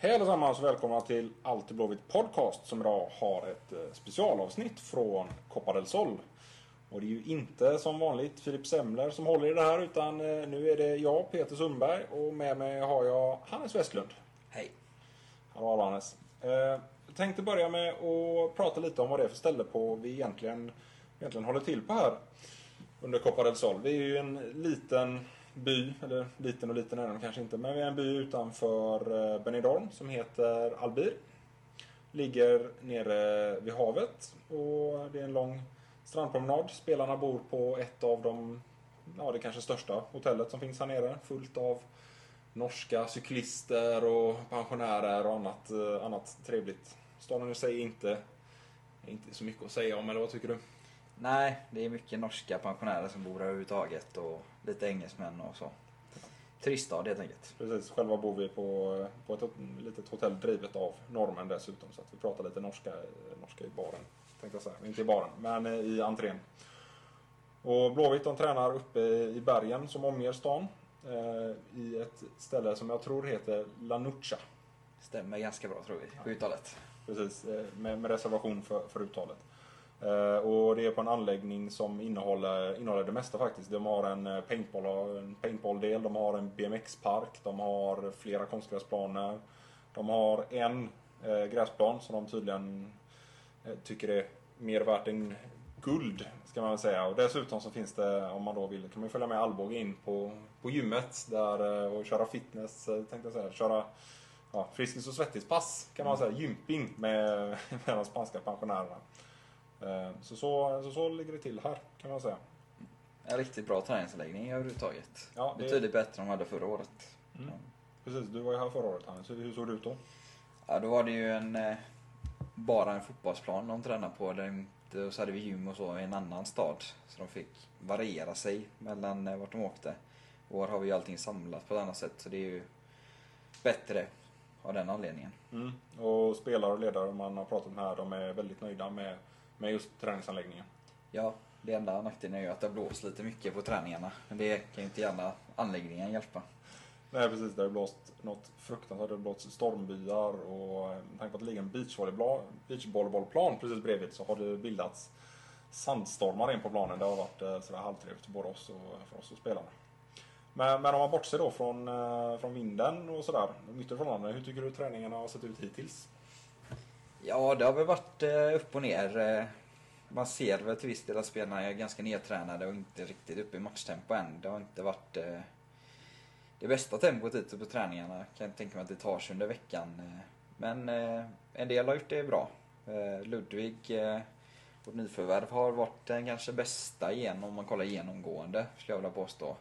Hej allesammans och välkomna till Alltid Blåvitt Podcast som idag har ett eh, specialavsnitt från Copa del Sol. Och det är ju inte som vanligt Filip Semler som håller i det här utan eh, nu är det jag, Peter Sundberg och med mig har jag Hannes Westlund. Hej. Hallå, hallå Hannes. Eh, jag tänkte börja med att prata lite om vad det är för ställe på vi egentligen, egentligen håller till på här under Copa del Sol. Vi är ju en liten by, eller liten och liten är den kanske inte, men vi är en by utanför eh, Benidorm som heter Albir. Ligger nere vid havet och det är en lång strandpromenad. Spelarna bor på ett av de, ja det kanske största hotellet som finns här nere. Fullt av norska cyklister och pensionärer och annat, eh, annat trevligt. Staden i sig är inte, är inte så mycket att säga om, eller vad tycker du? Nej, det är mycket norska pensionärer som bor här överhuvudtaget och lite engelsmän och så. Turiststad helt enkelt. Precis, själva bor vi på, på ett litet hotell drivet av norrmän dessutom. Så att vi pratar lite norska, norska i baren. Tänkte jag säga. Inte i baren, men i entrén. Och Blåvitt de tränar uppe i bergen som omger stan. Eh, I ett ställe som jag tror heter Lanucha. Stämmer ganska bra tror vi, på uttalet. Precis, eh, med, med reservation för, för uttalet. Eh, och det är på en anläggning som innehåller, innehåller det mesta faktiskt. De har en eh, paintball, en paintball-del, de har en BMX-park, de har flera konstgräsplaner. De har en eh, gräsplan som de tydligen eh, tycker är mer värt än guld, ska man väl säga. Och dessutom så finns det, om man då vill, kan man följa med Alvbåge in på, på gymmet där, eh, och köra fitness, tänkte jag säga. Köra ja, Friskis och Svettis-pass, kan man säga. Gymping med, med de spanska pensionärerna. Eh, Så, så, så så ligger det till här kan man säga. En riktigt bra träningsanläggning överhuvudtaget. Ja, det- Betydligt bättre än de hade förra året. Mm. Precis, du var ju här förra året Hannes. Hur, såg det ut då? Ja, då var det ju en, eh, bara en fotbollsplan de tränade på. Där inte, och så hade vi gym och så i en annan stad. Så de fick variera sig mellan eh, vart de åkte. I år har vi ju allting samlat på ett annat sätt så det är ju bättre av den anledningen. Mm. Och spelare och ledare man har pratat med här, de är väldigt nöjda med, med just träningsanläggningen. Ja, det enda nackdelen är ju att det blåst lite mycket på träningarna. Men det kan ju inte gärna anläggningen hjälpa. Nej precis, det har blåst något fruktansvärt. Det har blåst stormbyar och med tanke på att det ligger en beachvolleyboll- beachvolleybollplan precis bredvid så har det bildats sandstormar in på planen. Det har varit eh, sådär halvtrevligt för både oss och, för oss och spelarna. Men, men om man bortser då från, eh, från vinden och sådär, de yttre förhållandena, hur tycker du träningarna har sett ut hittills? Ja, det har väl varit eh, upp och ner. Eh. Man ser väl till viss del att spelarna är ganska nedtränade och inte riktigt uppe i matchtempo än. Det har inte varit eh, det bästa tempot ute på träningarna. Kan jag tänka mig att det tar sig under veckan. Men en del har gjort det bra. Ludvig, vårt nyförvärv, har varit den kanske bästa igen om man kollar genomgående, skulle jag vilja påstå.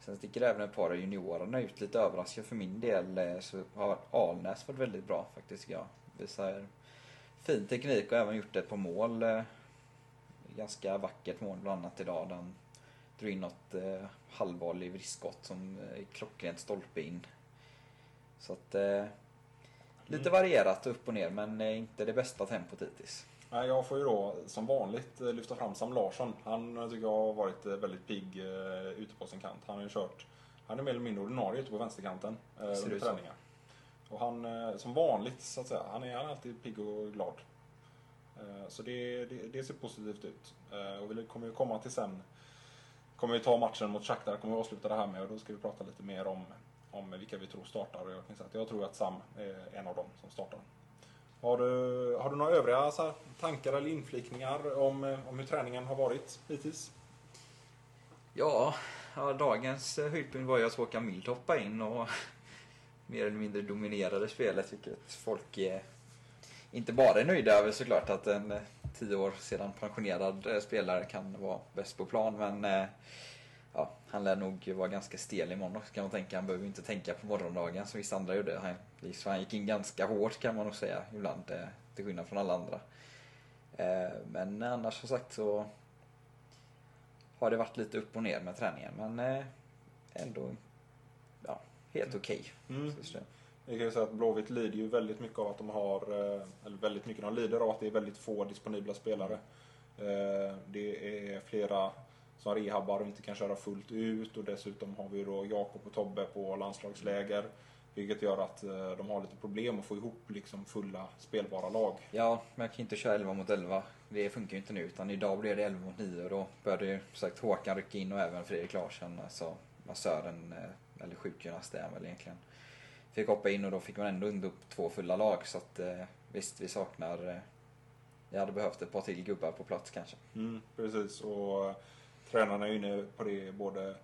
Sen sticker även ett par av juniorerna ut lite överraskande för min del. Så har Alnäs varit väldigt bra faktiskt tycker jag. Visar fin teknik och även gjort ett par mål. eh, Ganska vackert mål bland annat idag. Den drog in något eh, halvvolley vriskskott som eh, klockrent stolpe in. Så att eh, lite varierat upp och ner men eh, inte det bästa tempot hittills. Nej, Jag får ju då som vanligt eh, lyfta fram Sam Larsson. Han tycker jag har varit väldigt pigg ute på sin kant. Han har ju kört, han är mer eller mindre ordinarie ute på vänsterkanten eh, under så. träningar. Och han, eh, som vanligt så att säga, han är, han är alltid pigg och glad. Eh, så det, det, det ser positivt ut. Eh, och vi kommer ju komma till sen, kommer vi ta matchen mot Shakhtar, kommer vi avsluta det här med och då ska vi prata lite mer om, om vilka vi tror startar. Och jag, kan säga att jag tror att Sam är en av dem som startar. Har du, har du några övriga så här, tankar eller inflikningar om, om hur träningen har varit hittills? Ja, dagens höjdpunkt var ju att Håkan Mild hoppade in och mer eller mindre dominerade spelet vilket folk är inte bara är nöjda över såklart att en eh, tio år sedan pensionerad eh, spelare kan vara bäst på plan men eh, ja, han lär nog vara ganska stel imorgon också kan man tänka. Han behöver inte tänka på morgondagen som vissa andra gjorde. Han, liksom, han gick in ganska hårt kan man nog säga ibland till skillnad från alla andra. Men annars som sagt så har det varit lite upp och ner med träningen men ändå helt okej. Mm. Så det- Vi kan ju säga att Blåvitt lider ju väldigt mycket av att de har, eh, eller väldigt mycket, de lider av att det är väldigt få disponibla spelare. Eh, Det är flera som rehabbar och inte kan köra fullt ut och dessutom har vi då Jakob och Tobbe på landslagsläger. Vilket gör att eh, de har lite problem att få ihop liksom fulla spelbara lag. Ja, men jag kan inte köra 11 mot 11. Det funkar ju inte nu utan idag blir det 11 mot 9 och då började ju sagt Håkan rycka in och även Fredrik Larsson, alltså massören, eller sjukgymnast är han väl egentligen. Fick hoppa in och då fick man ändå under upp två fulla lag så att eh, visst, vi saknar... Eh, vi hade behövt ett par till gubbar på plats kanske. Mm, precis, och eh, tränarna är inne på det, både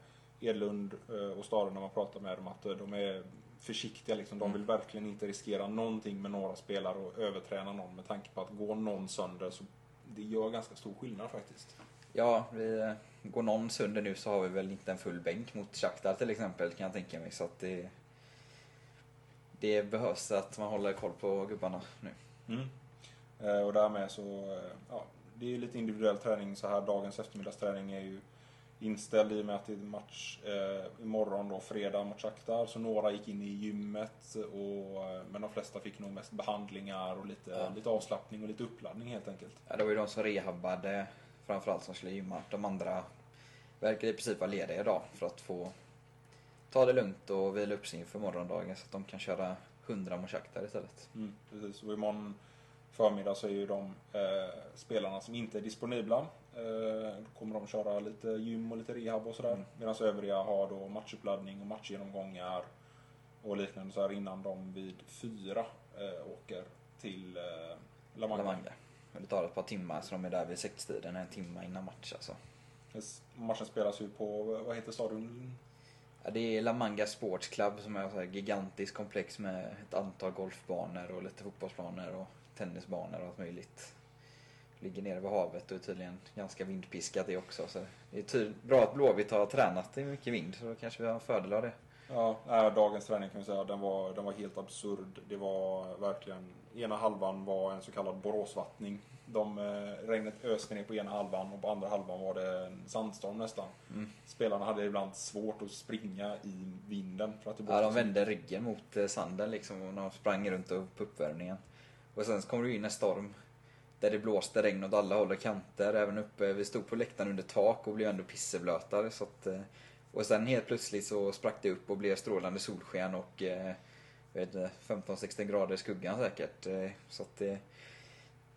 Edlund eh, och Stare när man pratar med dem, att eh, de är försiktiga. Liksom. De Mm. vill verkligen inte riskera någonting med några spelare och överträna någon med tanke på att gå någon sönder så det gör ganska stor skillnad faktiskt. Ja, vi eh, går någon sönder nu så har vi väl inte en full bänk mot Shakhtar till exempel kan jag tänka mig. Så att det, det behövs att man håller koll på gubbarna nu. Mm. Eh, och därmed så, eh, ja, det är ju lite individuell träning så här. Dagens eftermiddagsträning är ju inställd i och med att det är match eh, imorgon då, fredag mot Shakhtar. Så några gick in i gymmet, och, men de flesta fick nog mest behandlingar och lite, Ja. lite avslappning och lite uppladdning helt enkelt. Ja, det var ju de som rehabbade framförallt som skulle gymma. De andra verkar i princip vara lediga idag för att få ta det lugnt och vila upp sig inför morgondagen så att de kan köra 100 mot Shakhtar istället. Mm, precis. Och imorgon förmiddag så är ju de eh, spelarna som inte är disponibla. Eh, då kommer de köra lite gym och lite rehab och sådär. Mm. Medan övriga har då matchuppladdning och matchgenomgångar och liknande så här innan de vid fyra eh, åker till eh, La Manga. Det tar ett par timmar så de är där vid sextiden, en timme innan match alltså. Matchen spelas ju på, vad heter stadion? Ja, det är La Manga Sports Club som är ett gigantiskt komplex med ett antal golfbanor och lite fotbollsbanor och tennisbanor och allt möjligt. Ligger nere vid havet och är tydligen ganska vindpiskat det också. Så det är bra att Blåvitt har tränat i mycket vind så då kanske vi har en fördel av det. Ja, dagens träning kan vi säga, den var, den var helt absurd. Det var verkligen, ena halvan var en så kallad Boråsvattning. De, eh, regnet öste ner på ena halvan och på andra halvan var det en sandstorm nästan. Mm. Spelarna hade ibland svårt att springa i vinden. För att det Ja, de vände ryggen mot eh, sanden liksom och de sprang runt på uppvärmningen. Och sen kom det in en storm där det blåste regn åt alla håll och kanter. Även uppe, vi stod på läktaren under tak och blev ändå pisseblöta. Så att, eh, och sen helt plötsligt så sprack det upp och blev strålande solsken och jag vet inte, 15-16 grader i skuggan säkert. Eh, Så att det,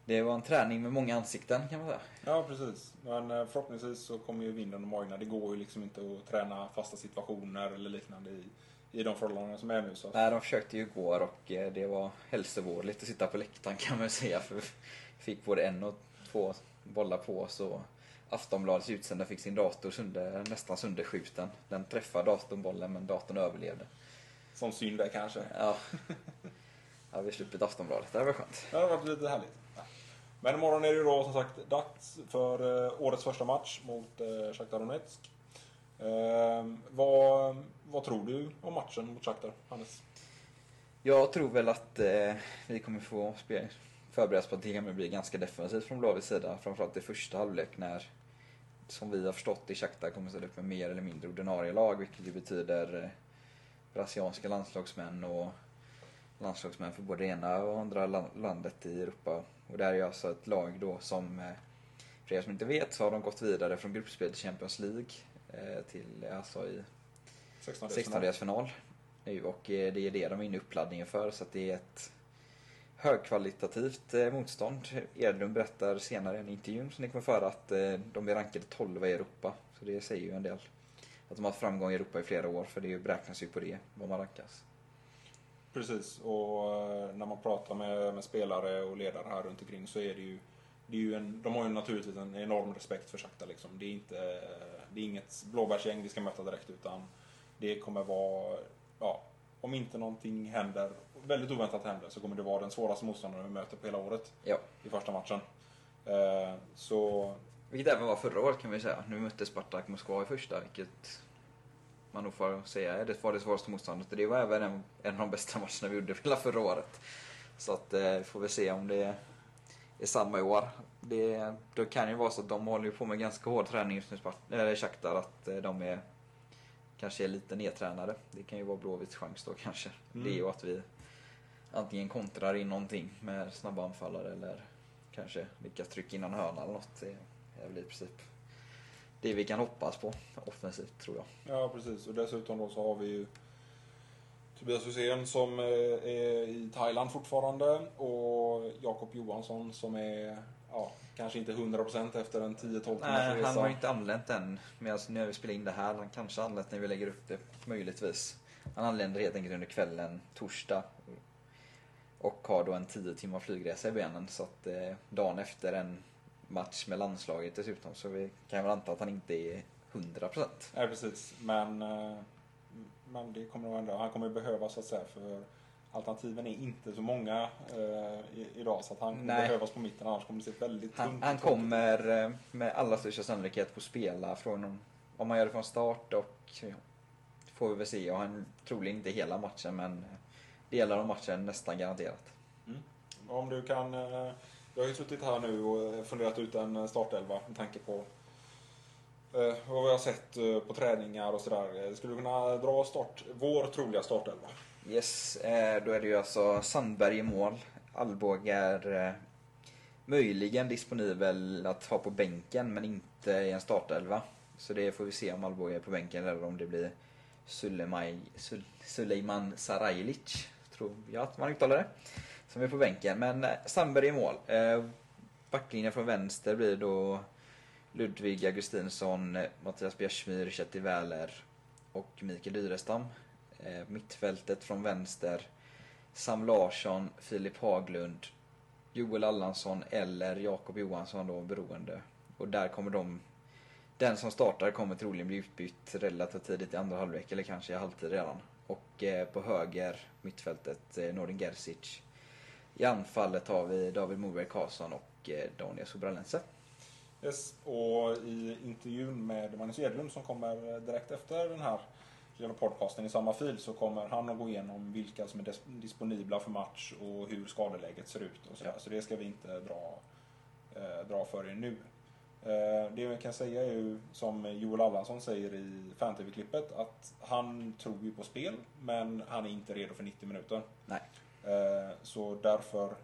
det var en träning med många ansikten kan man säga. Ja, precis. Men eh, förhoppningsvis så kommer ju vinden att mojna. Det går ju liksom inte att träna fasta situationer eller liknande i, i de förhållanden som är nu. Så. Nej, de försökte ju igår och eh, det var hälsovådligt att sitta på läktaren kan man säga. För vi fick både en och två bollar på oss och Aftonbladets utsändare fick sin dator sönder, nästan sönderskjuten. Den träffade datorn bollen men datorn överlevde. Som synd är kanske. Ja. ja, vi sluppit Aftonbladet. Det var skönt. Det har varit lite härligt. Men imorgon är det ju då som sagt dags för eh, årets första match mot eh, Shakhtar Donetsk. Eh, vad, vad tror du om matchen mot Shakhtar, Hannes? Jag tror väl att eh, vi kommer få förbereda oss på att det kommer bli ganska defensivt från Blåvitts sida. Framförallt i första halvlek när, som vi har förstått i Shakhtar, kommer ställa upp med mer eller mindre ordinarie lag. Vilket ju betyder eh, brasilianska landslagsmän och landslagsmän för både det ena och andra lan- landet i Europa. Och det här är alltså ett lag då som, eh, för er som inte vet, så har de gått vidare från gruppspel till Champions League eh, till, alltså i 16 16-delsfinal. nu och eh, det är det de är inne i uppladdningen för så att det är ett högkvalitativt motstånd. Edlund berättar senare i en intervju som ni kommer föra att de är rankade 12 i Europa. Så det säger ju en del. Att de har haft framgång i Europa i flera år för det beräknas ju på det, vad man rankas. Precis, och eh, när man pratar med, med spelare och ledare här runt omkring så är det ju, det är ju en, de har ju naturligtvis en enorm respekt för Shakhtar liksom. Det är inte, det är inget blåbärsgäng vi ska möta direkt utan det kommer vara, ja, om inte någonting händer, väldigt oväntat händer, så kommer det vara den svåraste motståndaren vi möter på hela året Ja. i första matchen. Eh, Så Vilket även var förra året kan vi säga. Nu mötte Spartak Moskva i första vilket man nog får säga det var det svåraste motståndet. Och det var även en, en av de bästa matcherna vi gjorde hela förra året. Så att eh, får vi se om det är samma i år. Det, då kan ju vara så att de håller på med ganska hård träning just nu, eller Shakhtar, att eh, de är kanske är lite nedtränade. Det kan ju vara Blåvitts chans då kanske. Mm. Det är ju att vi antingen kontrar in någonting med snabba anfallare eller kanske lyckas trycka in en hörna eller något. Är väl i princip det vi kan hoppas på offensivt tror jag. Ja, precis. Och dessutom då så har vi ju Tobias Hysén som eh, är i Thailand fortfarande och Jakob Johansson som är ja, kanske inte 100% efter en 10-12 timmars Nej, resa. han har ju inte anlänt än. Medan när vi spelar in det här, han kanske har anlänt när vi lägger upp det, möjligtvis. Han anländer helt enkelt under kvällen, torsdag. Och har då en 10 timmar flygresa i benen. Så att eh, dagen efter en match med landslaget dessutom. Så vi kan väl anta att han inte är 100%. Nej, precis. Men, eh, men det kommer nog ändå, han kommer behövas så att säga för alternativen är inte så många eh, idag så att han kommer behövas på mitten annars kommer det se väldigt Han, tunt han ut. kommer eh, med alla största sannolikhet få spela från, om- man gör det från start och ja, får vi väl se. Och han troligen inte hela matchen men delar av matchen nästan garanterat. Om du kan, eh, jag har ju suttit här nu och eh, funderat ut en eh, startelva med tanke på eh, vad vi har sett eh, på träningar och sådär. Eh, skulle du kunna dra start, vår troliga startelva? Yes, eh, då är det ju alltså Sandberg i mål. Alvbåge är eh, möjligen disponibel att ha på bänken men inte i en startelva. Så det får vi se om Alvbåge är på bänken eller om det blir Suleiman Sarajlic, tror jag att man uttalar det, som är på bänken. Men eh, Sandberg i mål. Eh, backlinjen från vänster blir då Ludvig Augustinsson, eh, Mattias Bjärsmyr, Kjetil Wähler och Mikael Dyrestam. Eh, mittfältet från vänster Sam Larsson, Filip Haglund, Joel Allansson eller Jakob Johansson då beroende. Och där kommer de den som startar kommer troligen bli utbytt relativt tidigt i andra halvlek eller kanske i halvtid redan. Och eh, på höger mittfältet eh, Nordin Gerzic. I anfallet har vi David Moberg Karlsson och eh, Daniel Sobralense. Yes. Och i intervjun med Magnus Edlund som kommer direkt efter den här lilla podcasten i samma fil så kommer han att gå igenom vilka som är dis- disponibla för match och hur skadeläget ser ut. Och så, så det ska vi inte dra, eh, dra för er nu. Eh, det vi kan säga är ju som Joel Allansson säger i fan-tv-klippet att han tror ju på spel men han är inte redo för 90 minuter. Nej. Eh, så därför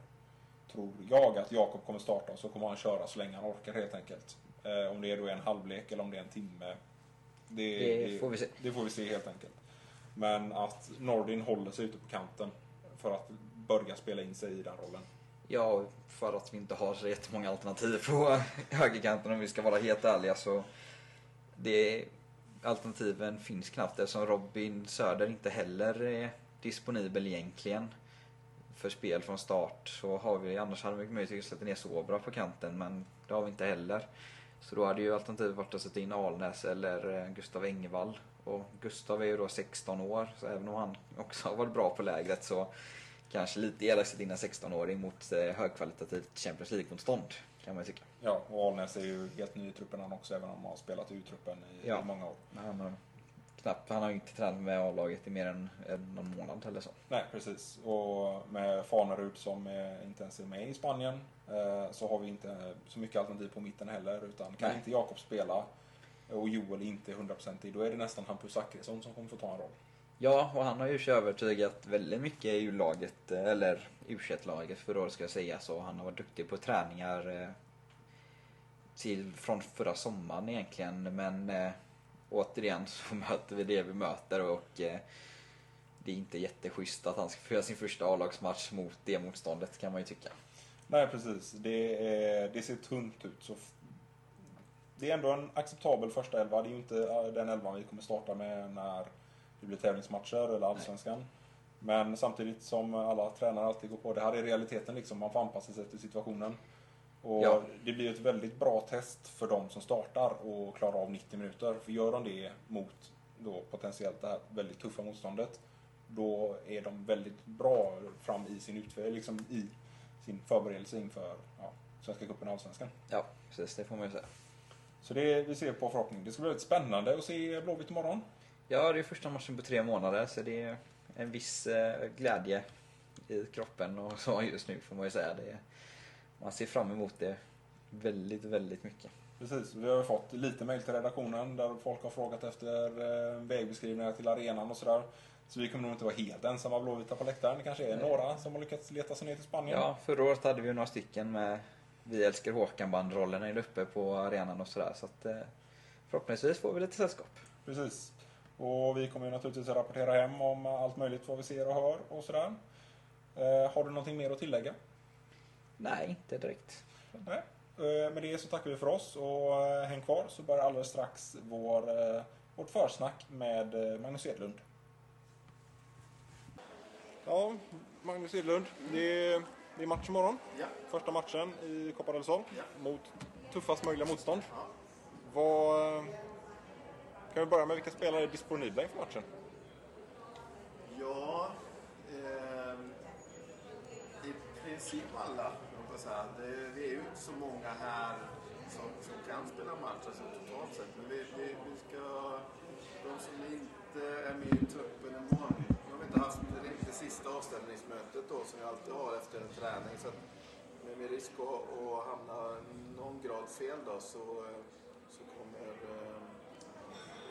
tror jag att Jakob kommer starta och så kommer han köra så länge han orkar helt enkelt. Eh, om det är då en halvlek eller om det är en timme. Det, Det får vi se. Det får vi se helt enkelt. Men att Nordin håller sig ute på kanten för att börja spela in sig i den rollen. Ja, för att vi inte har så jättemånga alternativ på högerkanten om vi ska vara helt ärliga så det, alternativen finns knappt eftersom Robin Söder inte heller är disponibel egentligen för spel från start. Så har vi, annars hade vi möjligtvis sätta ner Sobra på kanten men det har vi inte heller. Så då hade ju alternativet varit att sätta in Alnäs eller eh, Gustav Engvall. Och Gustav är ju då 16 år så även om han också har varit bra på lägret så kanske lite elakt sätta in en 16-åring mot eh, högkvalitativt Champions League-motstånd kan man ju tycka. Ja, och Alnäs är ju helt ny i truppen han också även om han har spelat i U-truppen i, Ja. i många år. Han har, knappt, han har ju inte tränat med A-laget i mer än, än någon månad eller så. Nej, precis. Och med Fanerud som inte ens är med i Spanien eh, så har vi inte så mycket alternativ på mitten heller. Utan kan Nej. inte Jakob spela och Joel inte är 100% i, då är det nästan Hampus Zachrisson som kommer få ta en roll. Ja, och han har ju övertygat väldigt mycket i U-laget, eh, eller u laget för året ska jag säga. Så han har varit duktig på träningar eh, till, från förra sommaren egentligen. Men återigen så möter vi det vi möter och eh, det är inte jätteschysst att han ska få göra sin första A-lagsmatch mot det motståndet kan man ju tycka. Nej, precis. Det, är, det ser tunt ut. Så det är ändå en acceptabel första elva. Det är ju inte den elvan vi kommer starta med när det blir tävlingsmatcher eller allsvenskan. Men samtidigt som alla tränare alltid går på, det här är realiteten liksom. Man får anpassa sig till situationen. Och Ja. det blir ett väldigt bra test för de som startar och klarar av 90 minuter. För gör de det mot då potentiellt det här väldigt tuffa motståndet, då är de väldigt bra fram i sin utveckling, liksom i sin förberedelse inför ja, Svenska cupen och Allsvenskan. Ja, precis. Det får man ju säga. Så det vi ser på förhoppning. Det ska bli väldigt spännande att se Blåvitt imorgon. Ja, det är första matchen på tre månader så det är en viss eh, glädje i kroppen och så just nu får man ju säga. Det man ser fram emot det väldigt, väldigt mycket. Precis, vi har fått lite mejl till redaktionen där folk har frågat efter eh, vägbeskrivningar till arenan och sådär. Så vi kommer nog inte vara helt ensamma Blåvita på läktaren. Det kanske är Nej. några som har lyckats leta sig ner till Spanien. Ja, förra året hade vi några stycken med Vi älskar Håkan-bandrollerna uppe på arenan och sådär. Så att eh, förhoppningsvis får vi lite sällskap. Precis. Och vi kommer ju naturligtvis att rapportera hem om allt möjligt vad vi ser och hör och sådär. Eh, har du någonting mer att tillägga? Nej, inte direkt. Nej. Eh, med det så tackar vi för oss och eh, häng kvar så börjar alldeles strax vår, eh, vårt försnack med Magnus Edlund. Ja, Magnus Edlund. Det är, det är match imorgon. Ja. Första matchen i Copa del Sol Ja. mot tuffast möjliga motstånd. Ja. Vad, kan vi börja med vilka spelare är disponibla inför matchen? Ja, princip alla. jag säga. Det, vi är ju inte så många här som, som kan spela match alltså, totalt sett. Men vi, vi, vi ska, de som inte är med i truppen imorgon, nu har vi inte haft det, det sista avstämningsmötet då som vi alltid har efter en träning. Så att med, med risk att, att hamna någon grad fel då så, så kommer eh,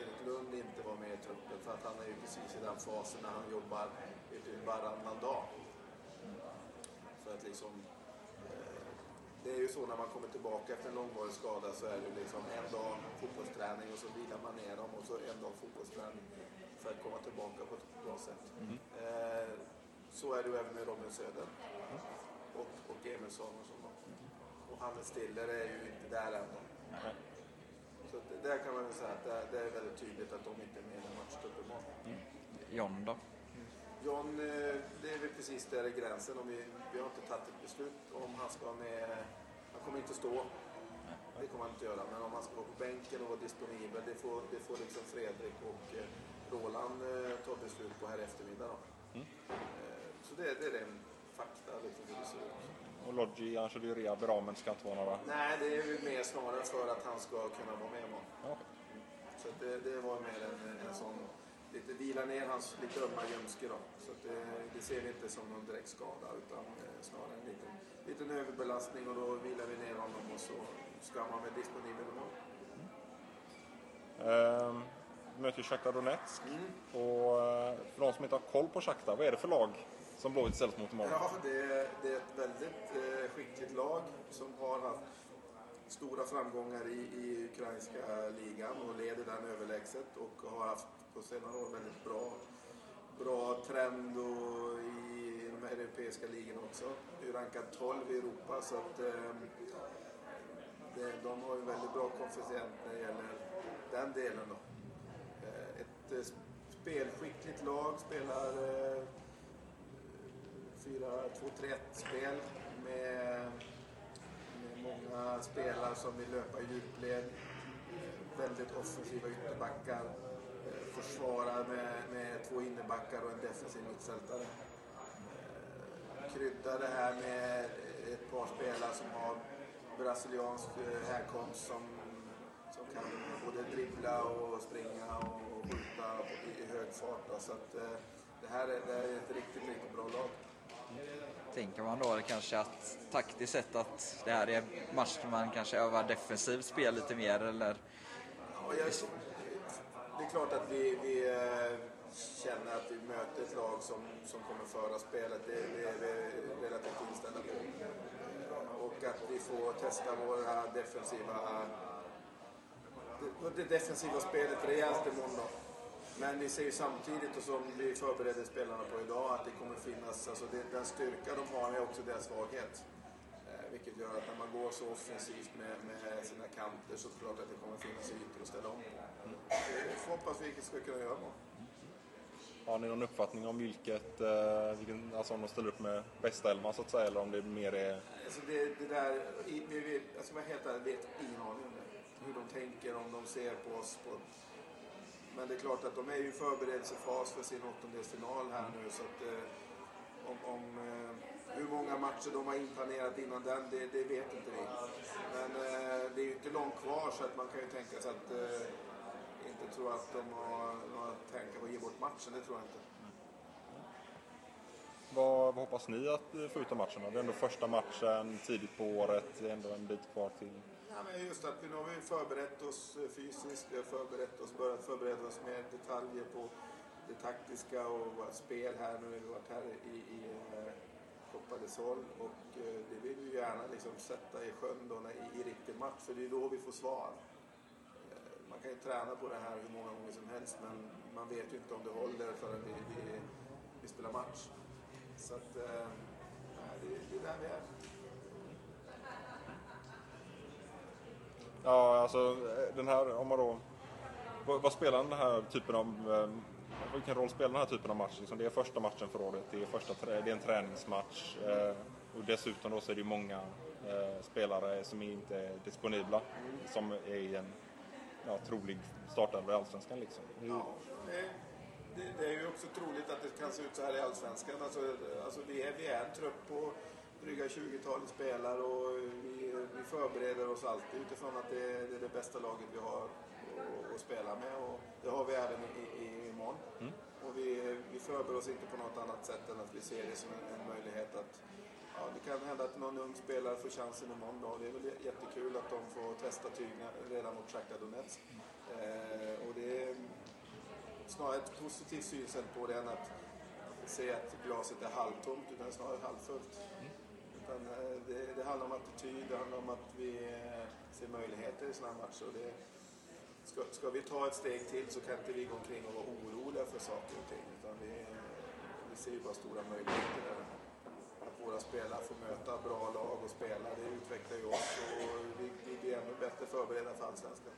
Erik Lund inte vara med i truppen för att han är ju precis i den fasen när han jobbar typ varannan dag. Att liksom, eh, det är ju så när man kommer tillbaka efter en långvarig skada så är det liksom en dag fotbollsträning och så vilar man ner dem och så en dag fotbollsträning för att komma tillbaka på ett bra sätt. Eh, så är det ju även med Robin Söder och, och Emil Samuelsson. Och Hannes Stiller är ju inte där än. då. Så det, där kan man väl säga att det, det är väldigt tydligt att de inte är med i matchtrupp imorgon. John då? John, eh, det är väl precis där i gränsen. Om vi, vi har inte tagit ett beslut om han ska med. Han kommer inte stå. Det kommer han inte göra. Men om han ska vara på bänken och vara disponibel, det får, det får liksom Fredrik och eh, Roland eh, ta beslut på här i eftermiddag. Då. Eh, Så det, det är den fakta liksom, hur det ser ut. Och Lodgi, han körde ju rehab idag men ska inte vara några... Nej, det är väl mer snarare för att han ska kunna vara med imorgon. Ja. Så det, det var mer en, en sån, lite vila ner hans lite ömma ljumske då. Så det, det ser vi inte som någon direkt skada utan eh, snarare en liten, liten överbelastning och då vilar vi ner honom och så ska han vara med disponibel imorgon. Ehm, vi möter Shakhtar Donetsk. Och eh, för de som inte har koll på Shakhtar, vad är det för lag som Blåvitt ställs mot imorgon? Ja, det, det är ett väldigt eh, skickligt lag som har haft stora framgångar i, i ukrainska ligan och leder den överlägset och har haft på senare år väldigt bra, bra trend och i de här europeiska ligorna också. Vi är rankad 12 i Europa så att eh, det, de har ju väldigt bra koefficient när det gäller den delen då. Eh, ett eh, spelskickligt lag spelar eh, 4-2-3-1-spel med, med många spelare som vill löpa i djupled. Väldigt offensiva ytterbackar. Försvarar med, med två innerbackar och en defensiv mittfältare. Eh, Krydda det här med ett par spelare som har brasiliansk eh, härkomst som, som kan både dribbla och springa och skjuta i, i hög fart. Då. Så att, eh, det här är, det här är ett riktigt, riktigt bra lag. Tänker man då kanske att taktiskt sett att det här är match där man kanske övar defensivt spel lite mer eller? Ja, jag, det är klart att vi, vi eh, känner att vi möter ett lag som, som kommer föra spelet. Det, det är vi relativt inställda på. Och att vi får testa våra defensiva, det, det defensiva spelet rejält imorgon då. Men vi ser ju samtidigt, och som vi förbereder spelarna på idag, att det kommer finnas, alltså det, den styrka de har är också deras svaghet. Vilket gör att när man går så offensivt med, med sina kanter så är det klart att det kommer finnas ytor att ställa om på. Det får hoppas vi ska kunna göra bra. Har ni någon uppfattning om vilket, eh, vilken, alltså om de ställer upp med bästa elva så att säga eller om det mer är... Alltså det, det där, i- vi vet, jag helt ärlig, vet ingen aning om det. Hur de tänker, om de ser på oss. På, men det är klart att de är ju i förberedelsefas för sin åttondelsfinal här nu så att eh, om, om eh, hur många matcher de har inplanerat innan den, det, det vet inte vi. Men eh, det är ju inte långt kvar så att man kan ju tänka sig att eh, inte tro att de har några tankar på att ge bort matchen, det tror jag inte. Vad, vad hoppas ni att få ut av matchen? Det är ändå första matchen tidigt på året, det är ändå en bit kvar till... Ja, men just att nu har vi förberett oss fysiskt, vi har förberett oss, börjat förbereda oss med detaljer på det taktiska och vårt spel här nu när vi varit här i, i eh, Copa del Sol och eh, det vill vi gärna liksom sätta i sjön då när, i, i riktig match för det är då vi får svar. Eh, man kan ju träna på det här hur många gånger som helst men man vet ju inte om det håller förrän vi, vi, vi spelar match. Så att, eh, det, det är där vi är. Ja, alltså den här, om man då... Vad spelar den här typen av... Vilken roll spelar den här typen av match? Liksom, det är första matchen för året, det är, första, det är en träningsmatch. Eh, och dessutom då så är det många eh, spelare som inte är disponibla. Som är i en ja, trolig startelva i Allsvenskan liksom. Ja, det, det, är ju också troligt att det kan se ut så här i Allsvenskan. Alltså, alltså vi, är, vi är en trupp på dryga 20-talet spelare och vi, vi förbereder oss alltid utifrån att det, det är det bästa laget vi har att spela med och det har vi även i, i, imorgon. Och vi, vi förbereder oss inte på något annat sätt än att vi ser det som en, en möjlighet att Ja, det kan hända att någon ung spelare får chansen imorgon då. Det är väl jättekul att de får testa tygen redan mot Shakhtar Donetsk. Eh, och det är snarare ett positivt synsätt på det än att se att glaset är halvtomt utan snarare halvfullt. Utan, eh, det, det handlar om attityd, det handlar om att vi eh, ser möjligheter i sådana här matcher. Och det, ska, ska vi ta ett steg till så kan inte vi gå omkring och vara oroliga för saker och ting. Utan vi, vi ser ju bara stora möjligheter där. Att våra spelare får möta bra lag och spela, det utvecklar ju oss och vi, vi blir ännu bättre förberedda för Allsvenskan.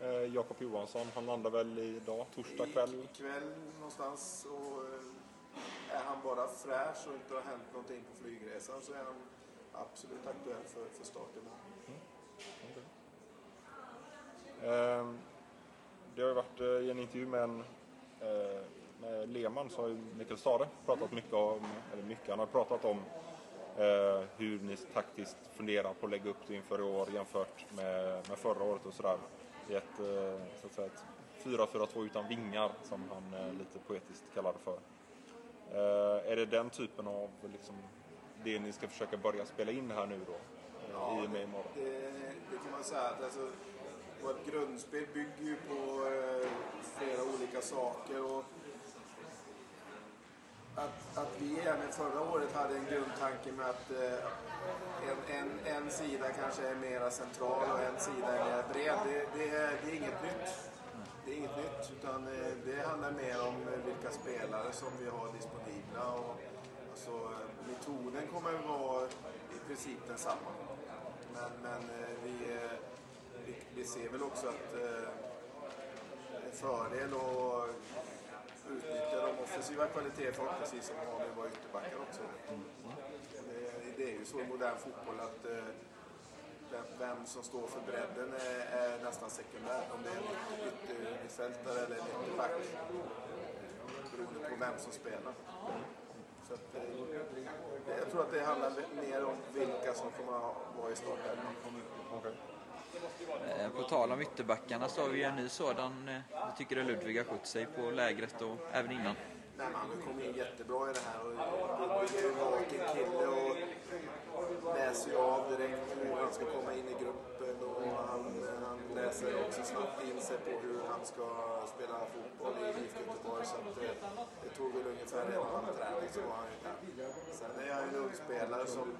Eh, Jakob Johansson, han landar väl idag, torsdag kväll. Ikväll någonstans och eh, är han bara fräsch och inte har hänt någonting på flygresan så är han absolut aktuell för, för start imorgon. Eh, det har ju varit eh, i en intervju med, en, eh, med Lehmann så har ju Mikael Stare pratat mycket om, eller mycket, han har pratat om eh, hur ni taktiskt funderar på att lägga upp det inför i år jämfört med, med förra året och sådär. I ett, eh, så att säga, ett 4-4-2 utan vingar som han eh, lite poetiskt kallar det för. Är det den typen av liksom, det ni ska försöka börja spela in här nu då? eh, I och med imorgon? Det, det kan man säga att alltså, vårt grundspel bygger ju på eh, flera olika saker. Och att, att vi även förra året hade en grundtanke med att eh, en, en, en sida kanske är mera central och en sida är mer bred. Det, det, är, det är inget nytt. Det är inget nytt utan eh, det handlar mer om eh, vilka spelare som vi har disponibla. Och, alltså, metoden kommer att vara i princip densamma. Men, men eh, vi, eh, vi, vi ser väl också att eh, en fördel att utnyttja de offensiva kvaliteterna precis som har med våra ytterbackar också. Det, det är ju så i modern fotboll att eh, vem, vem som står för bredden är, är nästan sekundärt. Om det är en yttermittfältare eh, eller en ytterback. Beroende på vem som spelar. Så att, eh, jag tror att det handlar mer om vilka som kommer att vara i startelvan. Okay. Eh, på tal om ytterbackarna så har vi en ny sådan. Eh, vi Jag tycker att Ludvig har skött sig på lägret och även innan. Nej, men han har kommit in jättebra i det här. Och Ludvig är ju en vaken kille och läser ju av direkt hur han ska komma in i gruppen. Och han, han läser också snabbt in sig på hur han ska spela fotboll i IFK Göteborg. Så att det, det tog väl ungefär en och en halv träning så var han ju där. Sen är han ju en ung spelare som,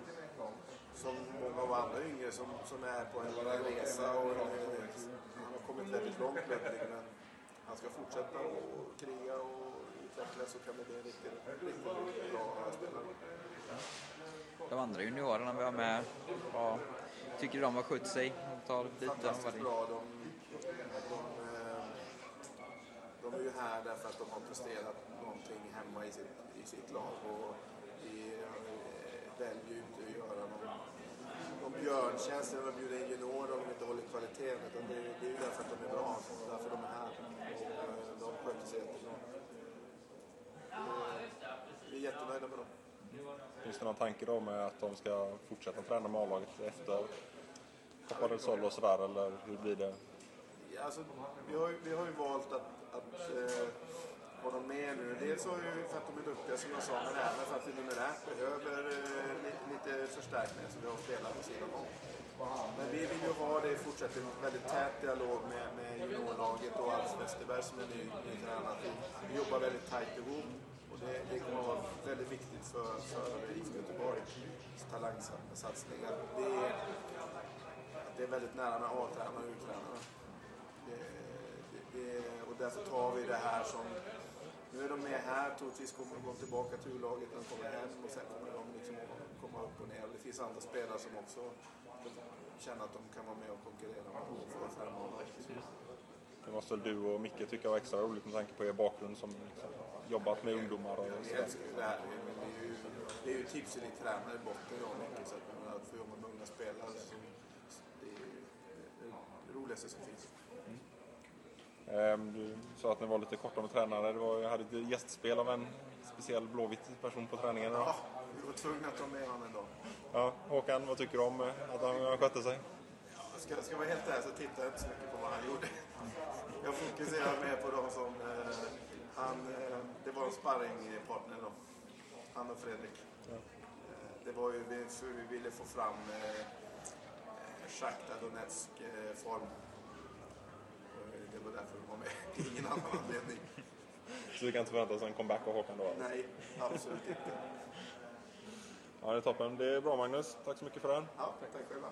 som många av andra yngre som, som är på en, resa. Och, han har kommit väldigt långt Ludvig, men han ska fortsätta och kriga och utvecklas så kan det bli en riktigt, riktigt bra spelare. De andra juniorerna vi har med, vad tycker du de har skött sig? Ta lite om vad Fantastiskt bra. De, de, eh, de är ju här därför att de har presterat någonting hemma i sitt, i sitt lag. Och eh, väljer ju inte att göra någon, någon björntjänst när de bjuder in juniorer om de inte håller kvaliteten. Utan det, är- det är ju därför att de är bra, därför de är här. Och eh, de sköter sig jättebra. Eh, Vi är jättenöjda med dem. Finns det någon tanke då med att de ska fortsätta träna med A-laget efter Copa del Sol och sådär eller hur blir det? Alltså, vi, har ju, vi har ju valt att, att eh, ha dem med nu. Dels har ju för att de är duktiga som jag sa, men även för att vi numerärt behöver eh, lite, lite förstärkning som vi har spelare på sidan om. Men vi vill ju ha det i fortsättningen, väldigt tät dialog med, med juniorlaget och Alf Westerberg som är ny, ny tränare. Vi, jobbar väldigt tajt ihop och det, det kommer att vara väldigt viktigt för, för IFK Göteborgs talangsatsning. Att vi, att det är väldigt nära med A-tränare och U-tränare. Det, det, och därför tar vi det här som... Nu är de med här, troligtvis kommer de gå tillbaka till U-laget när de kommer hem och sen kommer de liksom komma upp och ner. Det finns andra spelare som också känner att de kan vara med och konkurrera och få framgång. Det måste väl du och Micke tycka var extra roligt med tanke på er bakgrund som liksom jobbat med ungdomar och sådär. älskar ju det här. Men det är ju, det är ju tipselittränare i botten jag och Micke. Så att, jag att få jobba med unga spelare, så, det är ju det roligaste som finns. Ehm, Du sa att ni var lite korta med tränare. Det var, hade ett gästspel av en speciell blåvit person på träningen idag. Ja, vi var tvungna att ta med honom en dag. Ja, Håkan, vad tycker du om eh, att han skötte sig? Ska, ska jag vara helt ärlig så tittade jag inte så mycket på vad han gjorde. Jag fokuserar mer på de som... Eh, han, eh, det var en sparringpartner då. Han och Fredrik. Eh, det var ju för vi ville få fram eh, eh, Shakhtar Donetsk form. Och, eh, Det var därför de var med. Ingen annan anledning. Så vi kan inte förvänta oss en comeback av Håkan då? Nej, absolut inte. Ja, det är toppen. Det är bra Magnus. Tack så mycket för den. Ja, tack själva.